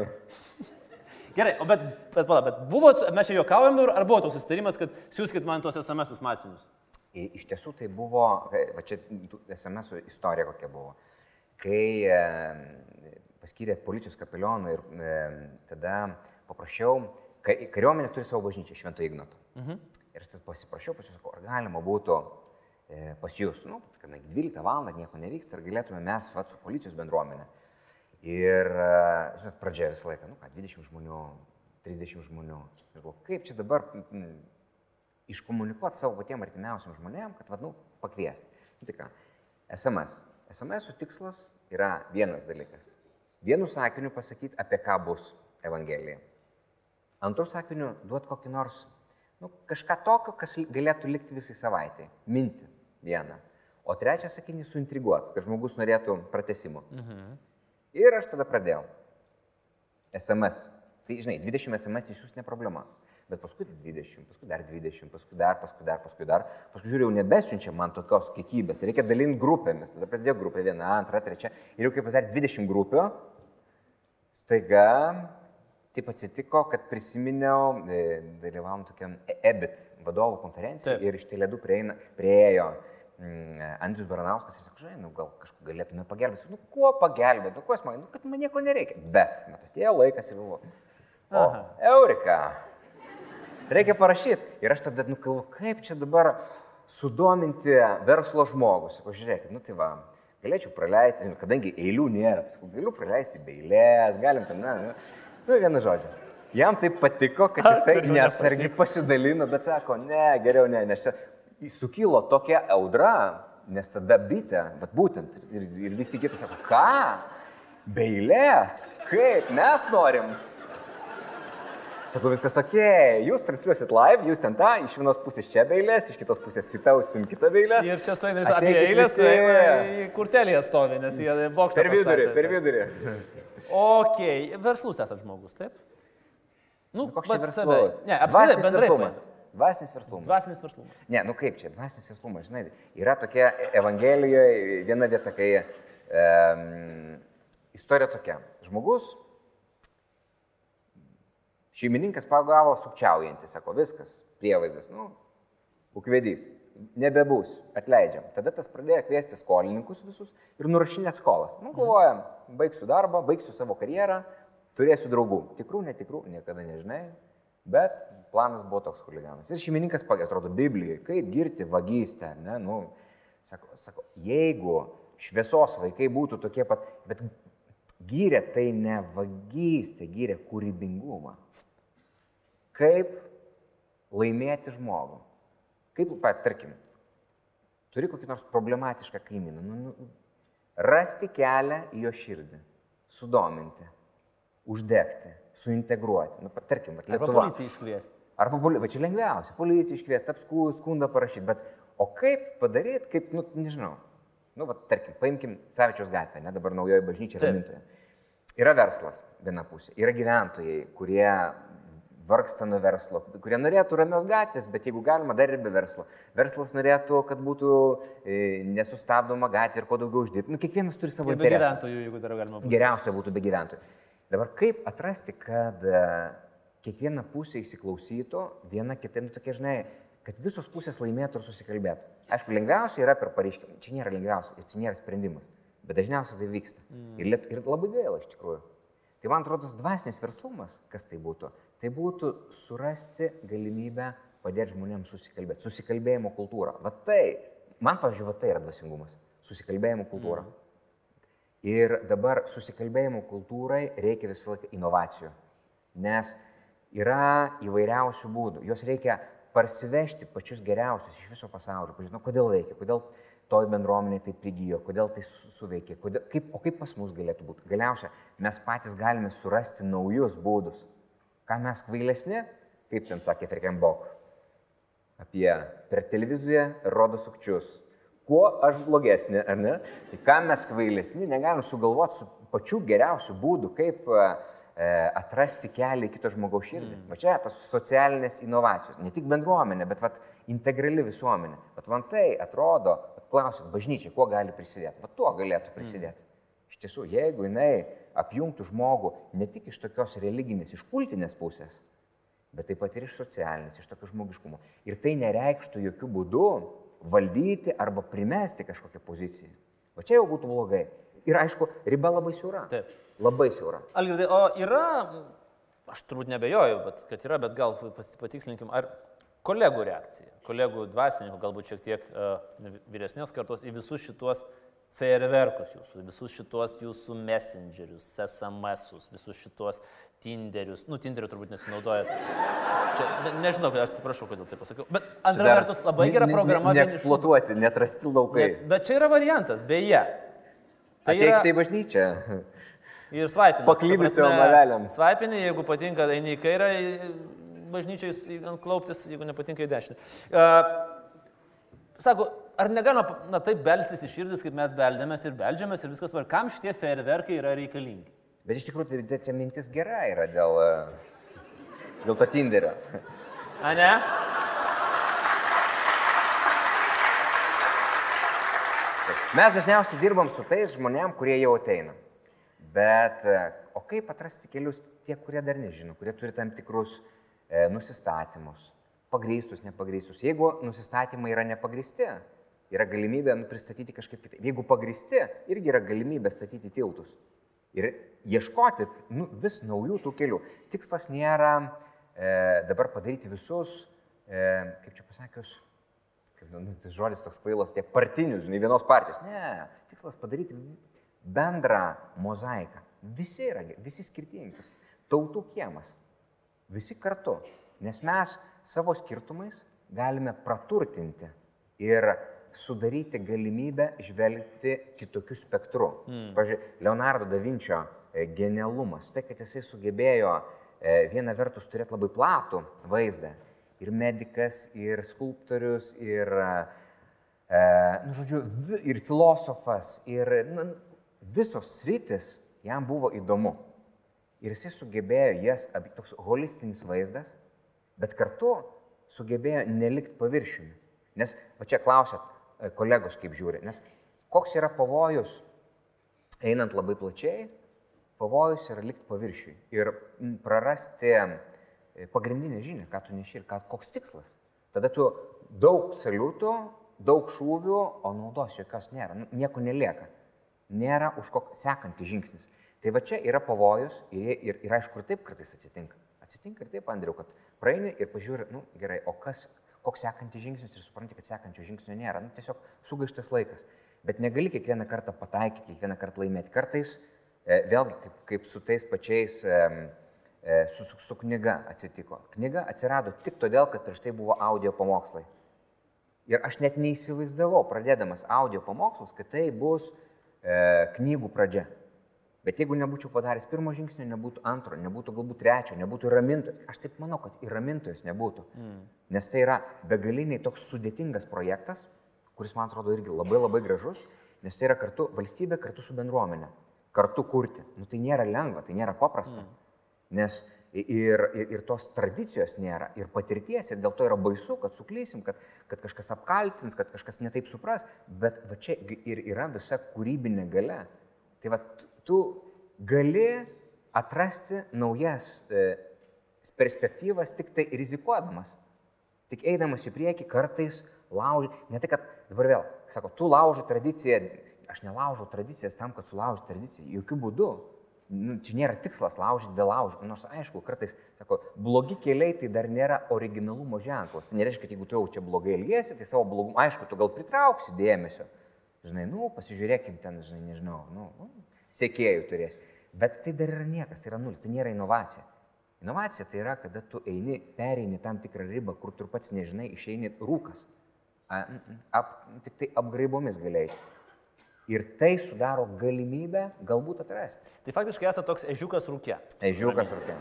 Gerai, o bet, bet, pala, bet buvo, mes čia juokaujam, ar buvo toks susitarimas, kad siūskit man tuos SMS masinius? Iš tiesų tai buvo, va čia SMS istorija kokia buvo. Kai e, paskyrė policijos kapelioną ir e, tada paprašiau, kariuomenė turi savo bažnyčią Švento Ignoto. Mhm. Ir aš pasiprašiau pas jūs, ar galima būtų e, pas jūs, nu, kadangi 12 val. nieko nevyksta, ar galėtume mes vat, su policijos bendruomenė. Ir, e, žinot, pradžia visą laiką, nu ką, 20 žmonių, 30 žmonių. Ir galvoju, kaip čia dabar m, iškomunikuoti savo patiem artimiausiam žmonėm, kad, vad, nu, pakviesti. Nu, tai ką, SMS. SMS tikslas yra vienas dalykas. Vienu sakiniu pasakyti, apie ką bus Evangelija. Antrų sakiniu duoti kokį nors Nu, kažką tokio, kas galėtų likti visai savaitai. Minti vieną. O trečią sakinį suintriguoti, kad žmogus norėtų pratesimo. Mhm. Ir aš tada pradėjau. SMS. Tai, žinai, 20 SMS iš jūsų ne problema. Bet paskui 20, paskui dar 20, paskui dar, paskui dar, paskui dar. Paskui žiūrėjau, nebesiunčia man tokios kiekybės. Reikia dalinti grupėmis. Tada prasidėjo grupė viena, antra, trečia. Ir jau kai pasidarė 20 grupių, staiga taip atsitiko, kad prisiminiau, e, dalyvavom tokiam E- EBIT vadovų konferencijai ir iš telėdų prieina, priejo mm, Andrius Baranauskas, jis sako, žinai, nu, gal kažkuo galėtume pagelbėti. Nu, kuo pagelbėti, nu, kuo man, nu, kad man nieko nereikia. Bet, mat, atėjo laikas ir buvo. O, Aha. Eurika. Reikia parašyti. Ir aš tada, nu, galvoju, kaip čia dabar sudominti verslo žmogus. Sakau, žiūrėkit, nu tai va, galėčiau praleisti, kadangi eilių nėra, sakau, galiu praleisti be eilės, galim ten, na, nu, nu vienu žodžiu. Jam tai patiko, kad jisai neatsargiai pasidalino, bet sako, ne, geriau ne, nes čia sukilo tokia audra, nes tada bitė, bet būtent, ir, ir visi kiti sako, ką? Be eilės, kaip mes norim. Sakau, viskas ok, jūs transliuosit live, jūs ten tą, iš vienos pusės čia beilės, iš kitos pusės kita ausim kita beilės. Ir čia sueina vis apie eilės, visi. kurtelėje stovi, nes jie bokštą. Per vidurį, per vidurį. Ok, verslus esate žmogus, taip? Nu, Koks čia verslumas? Ne, apskritai, bendrai. Dvasinis verslumas. Dvasinis verslumas. Ne, nu kaip čia, dvasinis verslumas, žinai, yra tokia Evangelijoje viena vieta, kai um, istorija tokia. Žmogus, šeimininkas pagavo sukčiaujantį, sako, viskas, prievaizdas, nu, ukvedys, nebebus, atleidžiam. Tada tas pradėjo kviesti skolininkus visus ir nurašinėti skolas. Nu, galvojam, baigsiu darbą, baigsiu savo karjerą, turėsiu draugų. Tikrų, netikrų, niekada nežinai. Bet planas buvo toks huliganas. Ir šeimininkas, atrodo, Biblijoje, kaip girti vagystę, ne, nu, sako, sako, jeigu šviesos vaikai būtų tokie pat, bet gyrė tai ne vagystė, gyrė kūrybingumą. Kaip laimėti žmogų. Kaip, pa, tarkim, turi kokį nors problematišką kaimyną, nu, nu, rasti kelią į jo širdį, sudominti, uždegti, suintegruoti. Nu, pa, tarkim, vat Arba Lietuva. policiją iškviesti. Arba poli... va čia lengviausia, policiją iškviesti, apskų, skundą parašyti, bet o kaip padaryti, kaip, nu, nežinau. Nu, va, tarkim, paimkim Savičiaus gatvę, ne dabar naujoji bažnyčia ramintoje. Yra verslas, viena pusė, yra gyventojai, kurie vargsta nuo verslo, kurie norėtų ramios gatvės, bet jeigu galima, dar ir be verslo. Verslas norėtų, kad būtų e, nesustabdoma gatvė ir kuo daugiau uždirbti. Nu, kiekvienas turi savo Ir be interesą. gyventojų, jeigu dar galima būtų. Geriausia būtų be gyventojų. Dabar kaip atrasti, kad e, kiekviena pusė įsiklausytų, viena kitai, nu tokie žinai, kad visos pusės laimėtų ir susikalbėtų. Aišku, lengviausia yra per pareiškimą. Čia nėra lengviausia, ir čia nėra sprendimas. Bet dažniausiai tai vyksta. Mm. Ir, ir labai gaila iš tikrųjų. Tai man atrodo, dvasinis verslumas, kas tai būtų, tai būtų surasti galimybę padėti žmonėms susikalbėti. Susikalbėjimo kultūra. Va tai, man, pavyzdžiui, va tai yra dvasingumas. Susikalbėjimo kultūra. Mm. Ir dabar susikalbėjimo kultūrai reikia visą laiką inovacijų, nes yra įvairiausių būdų. Jos reikia parsivežti pačius geriausius iš viso pasaulio, pažinau, kodėl veikia, kodėl toj bendruomeniai tai prigijo, kodėl tai su- suveikė, kodėl, kaip, o kaip pas mus galėtų būti. Galiausia, mes patys galime surasti naujus būdus. Ką mes kvailesni, kaip ten sakė Frikembok, apie per televiziją rodo sukčius. Kuo aš blogesnė, ar ne? Tai ką mes kvailesni, negalim sugalvoti su pačiu geriausiu būdu, kaip e, e, atrasti kelią į kito žmogaus širdį. Mm. Va čia tas socialinės inovacijos. Ne tik bendruomenė, bet vat, integrali visuomenė. Bet man tai atrodo, vat, klausit, bažnyčia, kuo gali prisidėti? Va tuo galėtų prisidėti. Mm. Iš tiesų, jeigu jinai apjungtų žmogų ne tik iš tokios religinės, iš kultinės pusės, bet taip pat ir iš socialinės, iš tokio žmogiškumo. Ir tai nereikštų jokių būdų valdyti arba primesti kažkokią poziciją. O čia jau būtų blogai. Ir aišku, riba labai siaura. Taip. Labai siaura. Algirdai, o yra, aš turbūt nebejoju, bet kad yra, bet gal patikslinkim, ar kolegų reakcija, kolegų dvasininkų, galbūt šiek tiek uh, vyresnės kartos į visus šituos fejerverkus jūsų, visus šituos jūsų messengerius, SMS-us, visus šituos Tinderius, nu, Tinderiu turbūt nesinaudojat. Čia, ne, nežinau, aš atsiprašau, kodėl tai pasakiau. Bet antra vertus, labai gera programa. vienišų- Neeksploatuoti, netrasti laukai. Ne, bet čia yra variantas, beje. Tai yra Ateikite į bažnyčią. ir svaipinį. Paklydusio avelėm. Svaipinį, jeigu patinka, eini į kairę, ant klauptis, jeigu nepatinka į dešinę. Uh, sako, ar negalima na, taip belstis į širdis, kaip mes beldėmės ir beldžiamės ir viskas var, kam šitie fejerverkai yra reikalingi? Bet iš tikrųjų, tai- tai čia mintis gera yra dėl, e, dėl to Tinderio. A ne? Mes dažniausiai dirbam su tais žmonėm, kurie jau ateina. Bet, e, O kaip atrasti kelius tie, kurie dar nežino, kurie turi tam tikrus e, nusistatymus, pagrįstus, nepagrįstus. Jeigu nusistatymai yra nepagristi, yra galimybė nu, pristatyti kažkaip kitaip. Jeigu pagristi, irgi yra galimybė statyti tiltus. Ir ieškoti nu, vis naujų tų kelių. Tikslas nėra e, dabar padaryti visus, e, kaip čia pasakius, kaip nu, tas žodis toks kvailas, tiek partinius, žinai, vienos partijos. Ne, tikslas padaryti bendrą mozaiką. Visi yra, visi skirtingi. Tautų kiemas. Visi kartu. Nes mes savo skirtumais galime praturtinti ir sudaryti galimybę žvelgti kitokiu spektru. Mm. Pavyzdžiui, Leonardo da Vinčio e, genialumas, tai kad jisai sugebėjo e, viena vertus turėti labai platų vaizdą. Ir medikas, ir skulptorius, ir, e, nu, žodžiu, ir filosofas, ir nu, visos sritis jam buvo įdomu. Ir jisai sugebėjo jas, toks holistinis vaizdas, bet kartu sugebėjo nelikti paviršiumi. Nes, va čia klausėt kolegos kaip žiūri, nes koks yra pavojus, einant labai plačiai, pavojus yra likti paviršiui ir prarasti e, pagrindinę žinią, ką tu neši ir ką, koks tikslas. Tada tu daug saliutų, daug šūvių, o naudos jokios nėra, nu, nieko nelieka nėra už kokį sekantį žingsnis. Tai va čia yra pavojus ir, ir, ir aišku, ir taip kartais atsitinka. Atsitinka ir taip, Andriu, kad praeini ir pažiūri, nu gerai, o kas, koks sekantis žingsnis ir supranti, kad sekančio žingsnio nėra. Nu, tiesiog sugaištas laikas. Bet negali kiekvieną kartą pataikyti, kiekvieną kartą laimėti. Kartais, e, vėlgi, kaip, kaip su tais pačiais, e, e, su, su, su knyga atsitiko. Knyga atsirado tik todėl, kad prieš tai buvo audio pamokslai. Ir aš net neįsivaizdavau, pradėdamas audio pamokslus, kad tai bus e, knygų pradžia. Bet jeigu nebūčiau padaręs pirmo žingsnio, nebūtų antro, nebūtų galbūt trečio, nebūtų ramintojas. Aš taip manau, kad ir ramintojas nebūtų. Mm. Nes tai yra begaliniai toks sudėtingas projektas, kuris man atrodo irgi labai labai gražus, nes tai yra kartu valstybė kartu su bendruomenė. Kartu kurti. Nu, tai nėra lengva, tai nėra paprasta. Mm. Nes ir, ir, ir tos tradicijos nėra, ir patirties, ir dėl to yra baisu, kad suklysim, kad, kad kažkas apkaltins, kad kažkas netaip supras, bet va čia ir yra visa kūrybinė gale. Tai va tu gali atrasti naujas e, perspektyvas tik tai rizikuodamas. Tik eidamas į priekį kartais lauži, ne tai, kad dabar vėl, sako, tu lauži tradiciją, aš nelaužau tradicijas tam, kad sulauži tradiciją, jokių būdų nu, čia nėra tikslas laužyti dėl laužimo. Nors aišku, kartais, sako, blogi keliai tai dar nėra originalumo ženklas. Nereiškia, kad jeigu tu jau čia blogai elgiesi, tai savo blogumą, aišku, tu gal pritrauksi dėmesio. Žinai, nu, pasižiūrėkim ten, žinai, nežinau, nu, nu sėkėjų turės. Bet tai dar yra niekas, tai yra nulis, tai nėra inovacija. Inovacija tai yra, kada tu eini, pereini tam tikrą ribą, kur tu pats nežinai, išeini rūkas. A, ap, tik tai apgraibomis galėjai ir tai sudaro galimybę galbūt atrasti. Tai faktiškai esate toks ežiukas rūkė. Ežiukas rūkė.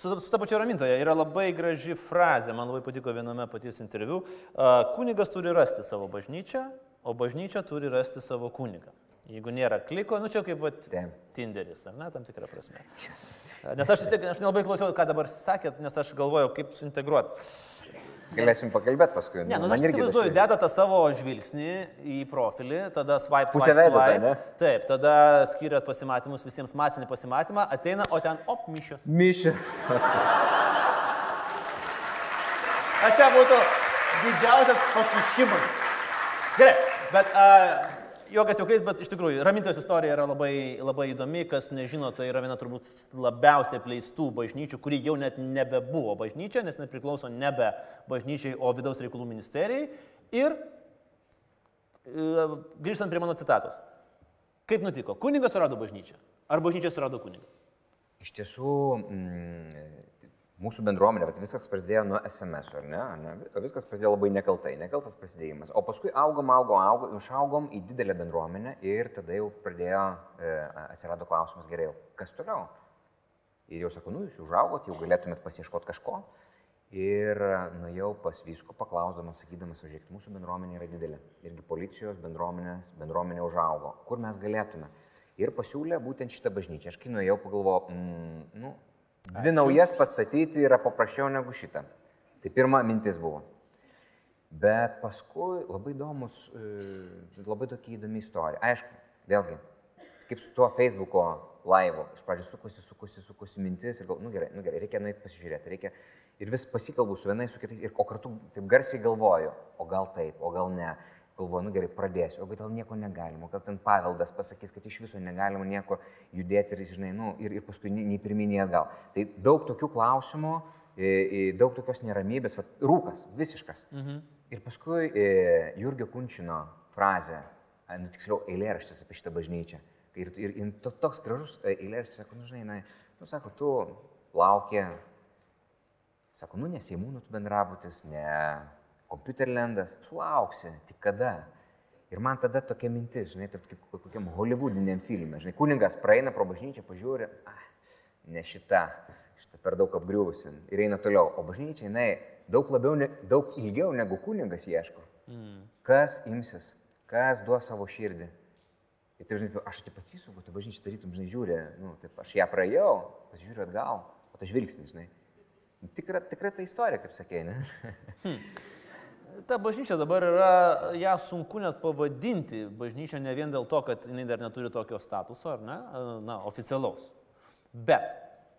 Su, su ta pačia ramintoje yra labai graži frazė, man labai patiko viename paties interviu. Kunigas turi rasti savo bažnyčią, o bažnyčia turi rasti savo kunigą. Jeigu nėra kliko, nu čia kaip pat Tinderis, ar ne, tam tikrą prasme. Nes aš vis tiek, aš nelabai klausiau, ką dabar sakėt, nes aš galvojau, kaip suintegruoti. Galėsim pakalbėti paskui. Ne, nu, aš įsivaizduoju, dedate savo žvilgsnį į profilį, tada swipe, swipe, swipe. swipe. Taip, tada skiriat pasimatymus visiems masinį pasimatymą, ateina, o ten op, mišios. Mišios. A čia būtų didžiausias pakišimas. Gerai, bet uh, Jokas juokais, bet iš tikrųjų, Ramintojos istorija yra labai, labai įdomi, kas nežino, tai yra viena turbūt labiausiai pleistų bažnyčių, kuri jau net nebebuvo bažnyčia, nes nepriklauso nebe bažnyčiai, o vidaus reikalų ministerijai. Ir e, grįžtant prie mano citatos. Kaip nutiko? Kunigas surado bažnyčią? Ar bažnyčia surado kunigą? Iš tiesų, mm, mūsų bendruomenė, bet viskas prasidėjo nuo SMS, ar ne? ne? Viskas prasidėjo labai nekaltai, nekaltas prasidėjimas. O paskui augom, augom, augom, išaugom į didelę bendruomenę ir tada jau pradėjo, e, atsirado klausimas gerai, kas toliau? Ir jau sakau, nu, jūs užaugot, jau galėtumėt pasieškoti kažko. Ir nuėjau pas viskų paklausdamas, sakydamas, žiūrėkit, mūsų bendruomenė yra didelė. Irgi policijos bendruomenė užaugo. Kur mes galėtume? Ir pasiūlė būtent šitą bažnyčią. Aš kai nuėjau, pagalvojau, mm, nu, Dvi naujas pastatyti yra paprasčiau negu šitą. Tai pirma mintis buvo. Bet paskui labai įdomus, e, labai tokia įdomi istorija. Aišku, vėlgi, kaip su tuo Facebook'o laivo. Iš pradžių sukosi, sukosi, sukosi mintis ir gal, nu gerai, nu gerai, reikia nueiti pasižiūrėti, reikia ir vis pasikalbu su vienais, su kitais, ir, o kartu taip garsiai galvoju, o gal taip, o gal ne. Galvoju, nu gerai, pradėsiu, o gal nieko negalima, gal ten paveldas pasakys, kad iš viso negalima nieko judėti ir, žinai, nu, ir, ir paskui nei pirminį atgal. Tai daug tokių klausimų, daug tokios neramybės, va, rūkas, visiškas. Mhm. Ir paskui Jurgio Kunčino frazė, nu tiksliau, eilėraštis apie šitą bažnyčią. Ir, ir, ir to, toks gražus eilėraštis, sako, nu žinai, na, nu sako, tu laukia, sako, nu ne Seimūnų tu bendrabutis, ne kompiuterlendas, sulauksi, tik kada. Ir man tada tokia mintis, žinai, taip kaip kokiam holivudiniam filmė, žinai, kuningas praeina pro bažnyčią, pažiūri, ah, ne šita, šita per daug apgriuvusi ir eina toliau, o bažnyčia, jinai daug labiau, ne, daug ilgiau negu kuningas ieško. Mm. Kas imsis, kas duos savo širdį. Ir tai, žinai, aš taip atsisuku, tu bažnyčia tarytum, žinai, žiūri, nu, taip, aš ją praėjau, pasižiūriu atgal, o tas žvilgsnis, žinai. Tikra, tikra ta istorija, kaip sakė, ne? Hmm. Ta bažnyčia dabar yra, ją sunku net pavadinti bažnyčia ne vien dėl to, kad jinai dar neturi tokio statuso, ar ne, na, oficialaus. Bet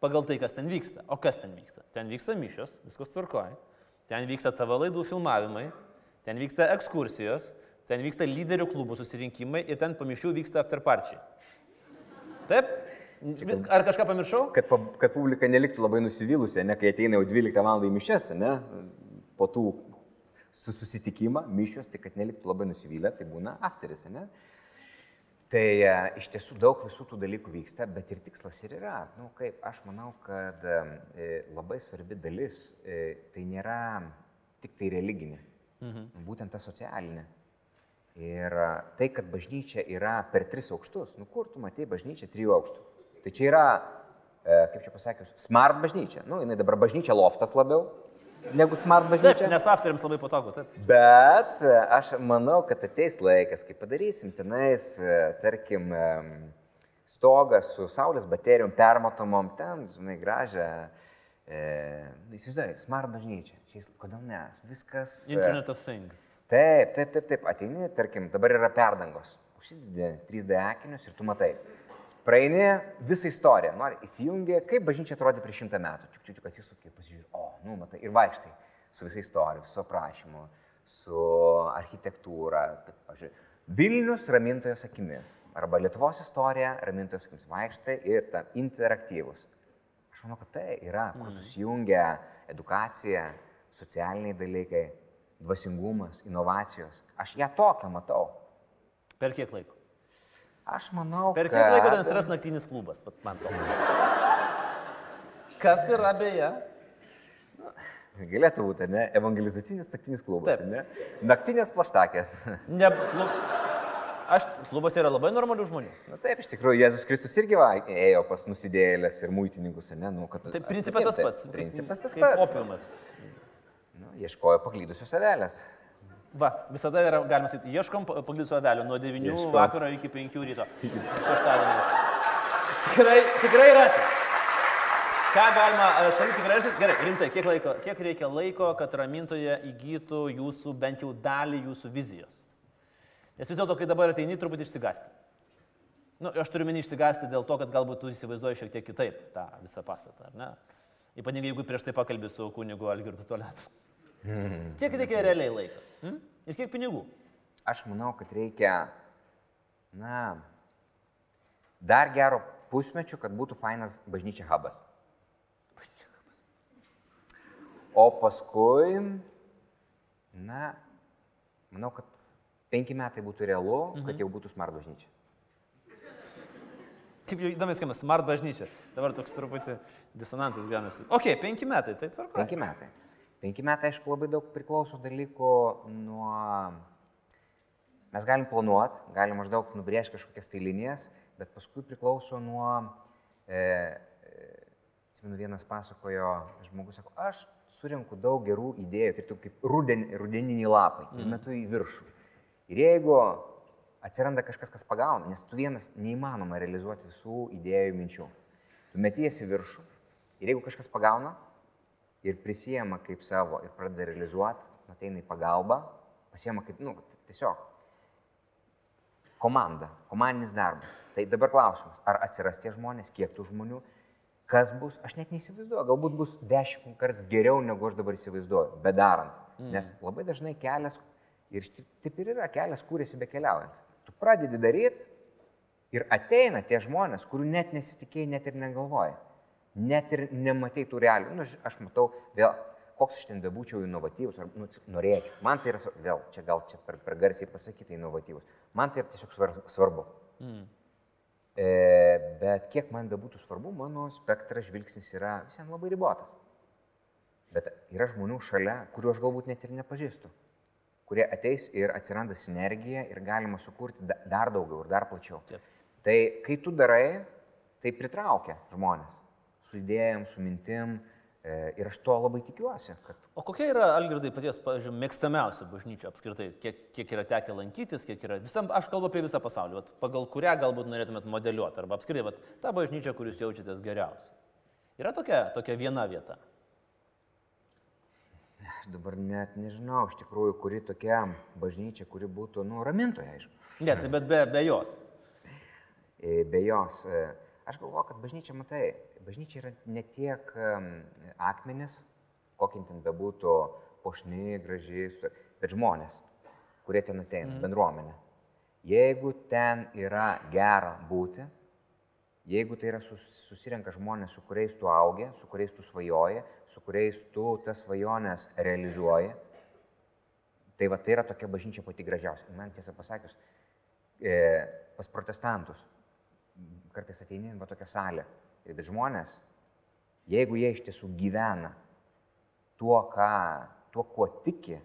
pagal tai, kas ten vyksta. O kas ten vyksta? Ten vyksta mišios, viskas tvarkoja. Ten vyksta tavo laidų filmavimai, ten vyksta ekskursijos, ten vyksta lyderių klubų susirinkimai ir ten pamišių vyksta afterparčiai. Taip? Ar kažką pamiršau? Kad, kad publika neliktų labai nusivylusi, ne kai ateina jau 12 val. į mišes, ne? Po tų su susitikimą, mišios, tai kad neliktų labai nusivylę, tai būna afteris, ne? Tai e, iš tiesų daug visų tų dalykų vyksta, bet ir tikslas ir yra. Nu, kaip, aš manau, kad e, labai svarbi dalis e, tai nėra tik tai religinė, mhm. būtent ta socialinė. Ir tai, kad bažnyčia yra per tris aukštus, nu kur tu matai bažnyčią trijų aukštų? Tai čia yra, kaip čia pasakius, smart bažnyčia. Nu, jinai dabar bažnyčia loftas labiau, negu smart bažnyčia. Taip, nes afteriams labai patogu, taip. Bet e, aš manau, kad ateis laikas, kai padarysim tenais, e, tarkim, e, stogą su saulės baterijom permatomom, ten, žinai, gražią. E, Įsivaizduoju, smart bažnyčia. Šiais, kodėl ne? Viskas. Internet of Things. Taip, taip, taip, taip. Ateini, tarkim, dabar yra perdangos. Užsidedi 3D akinius ir tu matai. Praeini visą istoriją, nori įsijungi, kaip bažnyčia atrodė prieš šimtą metų. Čiuk, čiuk, atsisuki, pasižiūrė, o, nu, matai, ir vaikštai su visą istoriją, su aprašymu, su architektūra. Pavyzdžiui, Vilnius ramintojos akimis arba Lietuvos istorija ramintojos akimis vaikštai ir ta interaktyvus. Aš manau, kad tai yra, kur mhm. susijungia edukacija, socialiniai dalykai, dvasingumas, inovacijos. Aš ją tokią matau. Per kiek laiko? Aš manau, per kiek kad... laiko ten atsiras naktinis klubas, man to. Kas yra beje? Galėtų būti, ne? Evangelizacinis naktinis klubas, Taip. ne? Naktinės plaštakės. Ne, klub... Aš, klubas yra labai normalių žmonių. Na taip, iš tikrųjų, Jėzus Kristus irgi va, ėjo pas nusidėlės ir muitininkus, ne? Nu, kad, tai principas tas pats. Principas tas pats. Opiumas. Nu, ieškojo paklydusios avelės. Va, visada yra, galima sakyti, ieškom paglysų avelių nuo 9 ieškom. vakaro iki 5 ryto. Šeštadienis. Tikrai, tikrai rasi. Ką galima atsakyti tikrai? Gerai, rimtai, kiek, laiko, kiek reikia laiko, kad ramintoje įgytų jūsų bent jau dalį jūsų vizijos? Nes vis dėlto, kai dabar ateini, turbūt išsigasti. Nu, aš turiu minį išsigasti dėl to, kad galbūt tu įsivaizduoji šiek tiek kitaip tą visą pastatą, ar ne? Ypatingai jeigu prieš tai pakalbė su kunigu Algirdu Toletu. Hmm. Kiek reikia realiai laiko? Hmm? Ir kiek pinigų? Aš manau, kad reikia, na, dar gero pusmečio, kad būtų fainas bažnyčia hubas. O paskui, na, manau, kad penki metai būtų realu, kad mhm. jau būtų smart bažnyčia. Kaip jau įdomi skamba, smart bažnyčia. Dabar toks truputį disonansas ganasi. Ok, penki metai, tai tvarko. Penki metai. Penki metai, aišku, labai daug priklauso dalykų nuo... Mes galim planuoti, galim maždaug nubrėžti kažkokias tai linijas, bet paskui priklauso nuo... E, e, atsimenu, vienas pasakojo, žmogus sako, aš surinku daug gerų idėjų, tai tu kaip ruden, rudeniniai lapai, mm. ir metu į viršų. Ir jeigu atsiranda kažkas, kas pagauna, nes tu vienas neįmanoma realizuoti visų idėjų minčių, tu metiesi viršų ir jeigu kažkas pagauna, ir prisijama kaip savo ir pradeda realizuoti, ateina į pagalbą, pasiema kaip, nu, tiesiog. komanda, komandinis darbas. Tai dabar klausimas, ar atsiras tie žmonės, kiek tų žmonių, kas bus, aš net neįsivaizduoju, galbūt bus dešimt kartų geriau, negu aš dabar įsivaizduoju, bedarant. Mm. Nes labai dažnai kelias, ir taip ir yra, kelias kūrėsi be keliaujant. Tu pradedi daryti ir ateina tie žmonės, kurių net nesitikėjai, net ir negalvoji. Net ir nematai tų realių. Nu, aš matau, vėl, koks aš ten bebūčiau inovatyvus, ar nu, norėčiau. Man tai yra, vėl, čia gal čia per, per garsiai pasakyti inovatyvus. Man tai yra tiesiog svarbu. Mm. E, bet kiek man bebūtų svarbu, mano spektras žvilgsnis yra visiems labai ribotas. Bet yra žmonių šalia, kuriuo aš galbūt net ir nepažįstu, kurie ateis ir atsiranda sinergija ir galima sukurti dar daugiau ir dar plačiau. Taip. Tai kai tu darai, tai pritraukia žmonės su idėjom, su mintim, ir aš to labai tikiuosi. Kad... O kokia yra, Algirdai, paties, pavyzdžiui, mėgstamiausia bažnyčia apskritai? Kiek, kiek yra tekę lankytis, kiek yra... Visam, aš kalbu apie visą pasaulį, vat, pagal kurią galbūt norėtumėt modeliuoti, arba apskritai, vat, tą bažnyčią, kuris jaučiatės geriausiai. Yra tokia, tokia viena vieta? Aš dabar net nežinau, iš tikrųjų, kuri tokia bažnyčia, kuri būtų, nu, ramintoja, aišku. Ne, tai bet be, be jos. E, be jos. E, aš galvoju, kad bažnyčia, matai, bažnyčia yra ne tiek akmenis, kokie ten bebūtų pošni, gražiai, bet žmonės, kurie ten ateina, mm. bendruomenė. Jeigu ten yra gera būti, jeigu tai yra sus, susirenka žmonės, su kuriais tu augi, su kuriais tu svajoji, su kuriais tu tas svajonės realizuoji, tai va tai yra tokia bažnyčia pati gražiausia. Man tiesą pasakius, e, pas protestantus kartais ateini va tokia salė Bet žmonės, jeigu jie iš tiesų gyvena tuo, ką, tuo kuo tiki,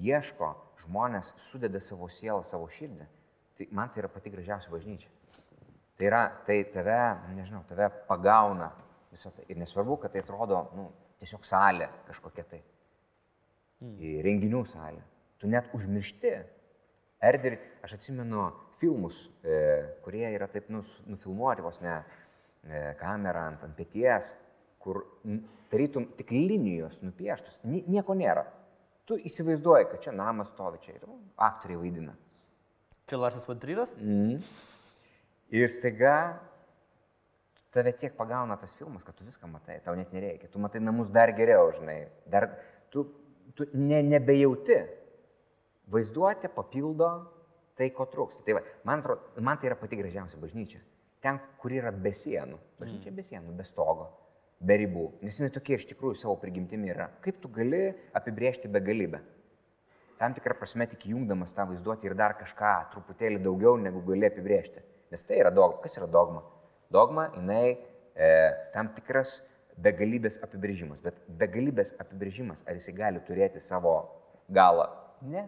ieško, žmonės sudeda savo sielą, savo širdį, tai man tai yra pati gražiausia bažnyčia. Tai yra, tai tave, nežinau, tave pagauna visą tai. Ir nesvarbu, kad tai atrodo, nu, tiesiog salė kažkokia tai. Mm. Renginių salė. Tu net užmiršti. Erdvė, aš atsimenu filmus, e, kurie yra taip nu, nufilmuoti vos ne kamerą ant, ant pėties, kur tarytum tik linijos nupieštus, nieko nėra. Tu įsivaizduoji, kad čia namas stovi, čia ir aktoriai vaidina. Čia Larsas Vadryras? Mm. Ir staiga tave tiek pagauna tas filmas, kad tu viską matai, tau net nereikia. Tu matai namus dar geriau, žinai. Dar, tu tu ne, nebejauti. Vaizduotė papildo tai, ko trūks. Tai va, man, atrodo, man tai yra pati gražiausia bažnyčia ten, kur yra be sienų. Bažnyčia mm. be sienų, be stogo, be ribų. Nes jinai tokia iš tikrųjų savo prigimtimi yra. Kaip tu gali apibriežti begalybę? Tam tikrą prasme tik jungdamas tą vaizduoti ir dar kažką truputėlį daugiau, negu gali apibriežti. Nes tai yra dogma. Kas yra dogma? Dogma, jinai e, tam tikras begalybės apibrėžimas. Bet begalybės apibrėžimas, ar jisai gali turėti savo galą? Ne.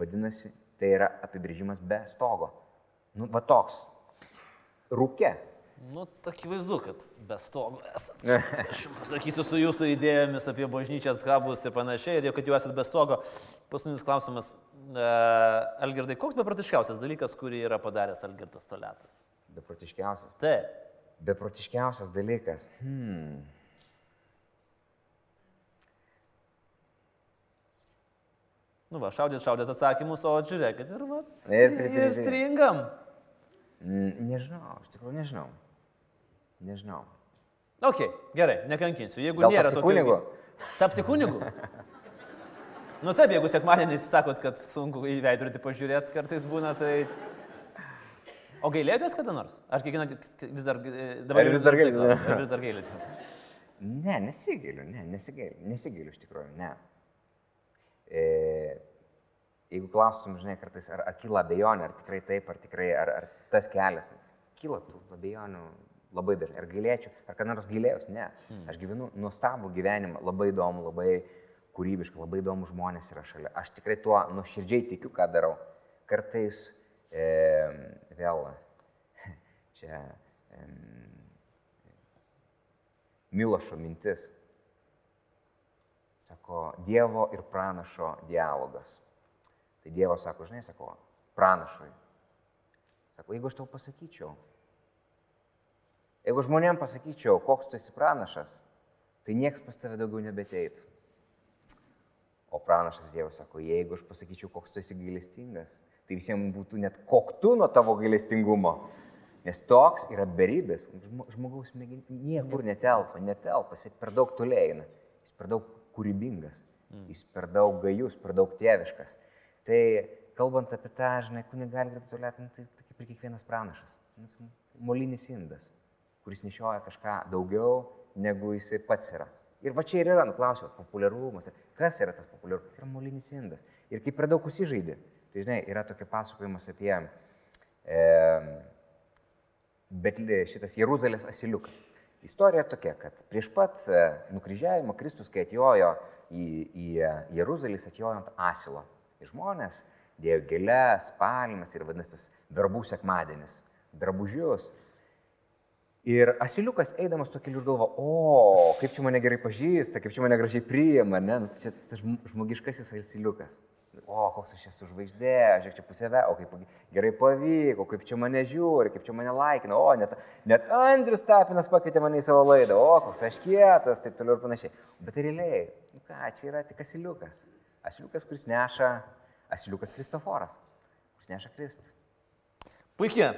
Vadinasi, tai yra apibrėžimas be stogo. Nu, va toks rūke. Nu, akivaizdu, kad be stogo esate. Aš jums pasakysiu su jūsų idėjomis apie bažnyčias, habus ir panašiai, ir jau kad jūs esate be stogo. Paskutinis klausimas. Uh, Algirdai, koks beprotiškiausias dalykas, kurį yra padaręs Algirdas Toletas? Beprotiškiausias. Taip. Beprotiškiausias dalykas. Hmm. Nu va, šaudėt, šaudėt atsakymus, o žiūrėkit ir, va, stri, ir stringam. Nežinau, iš tikrųjų nežinau. Nežinau. Ok, gerai, nekankinsiu. Jeigu Gal nėra tokio... Kunigu? Tapti kunigu? nu taip, jeigu sekmadienį sakot, kad sunku į veidrodį pažiūrėti, kartais būna tai... O gailėtės kada nors? Ar kiekvieną vis dar... E, dabar ar vis dar gailėtės? Ar vis dar gailėtės? Ne, nesigailiu, ne, nesigailiu, nesigailiu iš tikrųjų, ne. E, jeigu klausim, žinai, kartais, ar, ar kyla abejonė, ar tikrai taip, ar tikrai, ar, ar tas kelias, kyla tų abejonių labai dažnai. Ar gailėčiau, ar kada nors gailėjus? Ne. Mm. Aš gyvenu nuostabų gyvenimą, labai įdomu, labai kūrybišką, labai įdomu žmonės yra šalia. Aš tikrai tuo nuoširdžiai tikiu, ką darau. Kartais e, vėl čia e, Milošo mintis. Sako, Dievo ir pranašo dialogas. Tai Dievas sako, žinai, sako, pranašui. Sako, jeigu aš tau pasakyčiau, jeigu žmonėm pasakyčiau, koks tu esi pranašas, tai nieks pas tave daugiau nebeteitų. O pranašas Dievas sako, jeigu aš pasakyčiau, koks tu esi gailestingas, tai visiems būtų net koktu nuo tavo gailestingumo. Nes toks yra beribės, žmogaus niekur netelpa, netelpa, jis per daug tolėina, jis per daug kūrybingas, jis per daug gajus, per daug tėviškas. Tai kalbant apie tą, žinai, kunigalį gratulėtum, tai, tai kaip ir kiekvienas pranašas. Molinis indas, kuris nešioja kažką daugiau, negu jisai pats yra. Ir va čia ir yra, nuklausiau, populiarumas. Kas yra tas populiarumas? Tai yra molinis indas. Ir kaip per daug užsižaidė. Tai žinai, yra tokia pasakojimas apie e, bet šitas Jeruzalės asiliukas. Istorija tokia, kad prieš pat e, nukryžiavimą Kristus, kai atjojo į, į Jeruzalės, atjojo ant asilo. Ir žmonės dėjo gėlės, palmes ir vadinasi tas verbų sekmadienis, drabužius. Ir asiliukas eidamas to keliu ir galvo, o, kaip čia mane gerai pažįsta, kaip čia mane gražiai priima, ne, nu, tai čia tas žmogiškasis asiliukas o, koks aš esu žvaigždė, žiūrėk čia pusėve, o kaip gerai pavyko, kaip čia mane žiūri, kaip čia mane laikina, o net, net Andrius Tapinas pakvietė mane į savo laidą, o koks aš kietas, taip toliau ir panašiai. Bet realiai, nu ką, čia yra tik asiliukas. Asiliukas, kuris neša, asiliukas Kristoforas, kuris neša Kristų. Puikiai,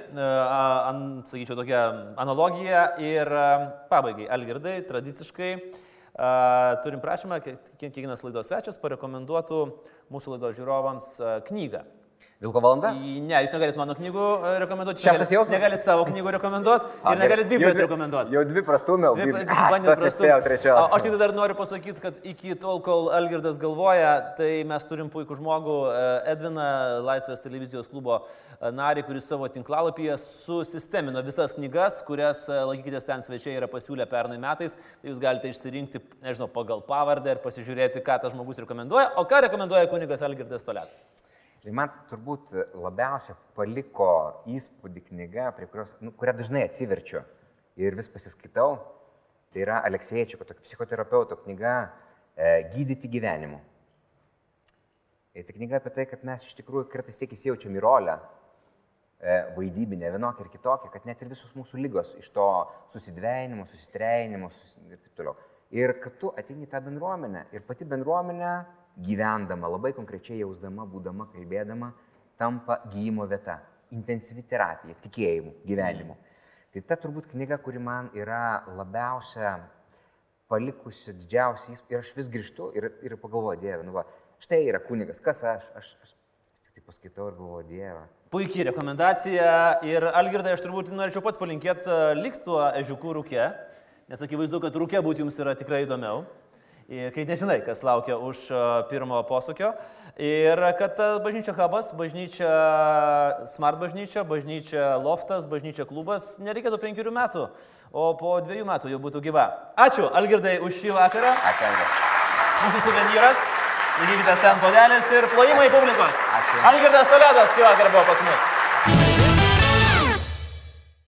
sakyčiau, tokia analogija ir pabaigai, Algirdai, tradiciškai Turim prašymą, kiekvienas laidos svečias parekomenduotų mūsų laidos žiūrovams knygą. Vilko valanda? Ne, jūs negalite mano knygų e, rekomenduoti. Šeštas jausmas? Negalite savo knygų rekomenduoti ir negalite Biblijos rekomenduoti. Jau dvi prastumėl. Dvi prastumėl. Aš tik dar noriu pasakyti, kad iki tol, kol Algirdas galvoja, tai mes turim puikų žmogų, e, Edviną, Laisvės televizijos klubo e, narį, kuris savo tinklalapyje susistemino visas knygas, kurias, laikykitės ten svečiai, yra pasiūlę pernai metais. Tai jūs galite išsirinkti, nežinau, pagal pavardę ir pasižiūrėti, ką tas žmogus rekomenduoja, o ką rekomenduoja kunigas Algirdas Toletas. Tai man turbūt labiausia paliko įspūdį knyga, kurios, nu, kurią dažnai atsiverčiu ir vis pasiskaitau. Tai yra Aleksėjičio, tokio psichoterapeuto knyga e, Gydyti gyvenimu. Ir tai knyga apie tai, kad mes iš tikrųjų kartais tiek įsijaučiam į rolę e, vaidybinę, vienokią ir kitokią, kad net ir visos mūsų lygos iš to susidvėjinimo, susitrejinimo sus... ir taip toliau. Ir kad tu ateini į tą bendruomenę ir pati bendruomenė gyvendama, labai konkrečiai jausdama, būdama, kalbėdama, tampa gyjimo vieta, intensyvi terapija, tikėjimu, gyvenimu. Tai ta turbūt knyga, kuri man yra labiausia palikusi didžiausią įspūdį ir aš vis grįžtu ir, ir pagalvoju, Dieve, nu va, štai yra kunigas, kas aš, aš, aš tik tai paskaitau ir galvoju, Dieve. Puikiai rekomendacija ir Algirdai, aš turbūt norėčiau pats palinkėti likti tuo ežiukų rūkė, nes akivaizdu, kad rūkė būti jums yra tikrai įdomiau kai nežinai, kas laukia už pirmo posūkio. Ir kad bažnyčia hubas, bažnyčia smart bažnyčia, bažnyčia loftas, bažnyčia klubas nereikėtų penkerių metų, o po dviejų metų jau būtų gyva. Ačiū, Algirdai, už šį vakarą. Ačiū, Algirdai. Mūsų suvenyras, laikykite ten podelis ir plojimai publikos. Ačiū. Algirdas Toledas šį vakarą buvo pas mus.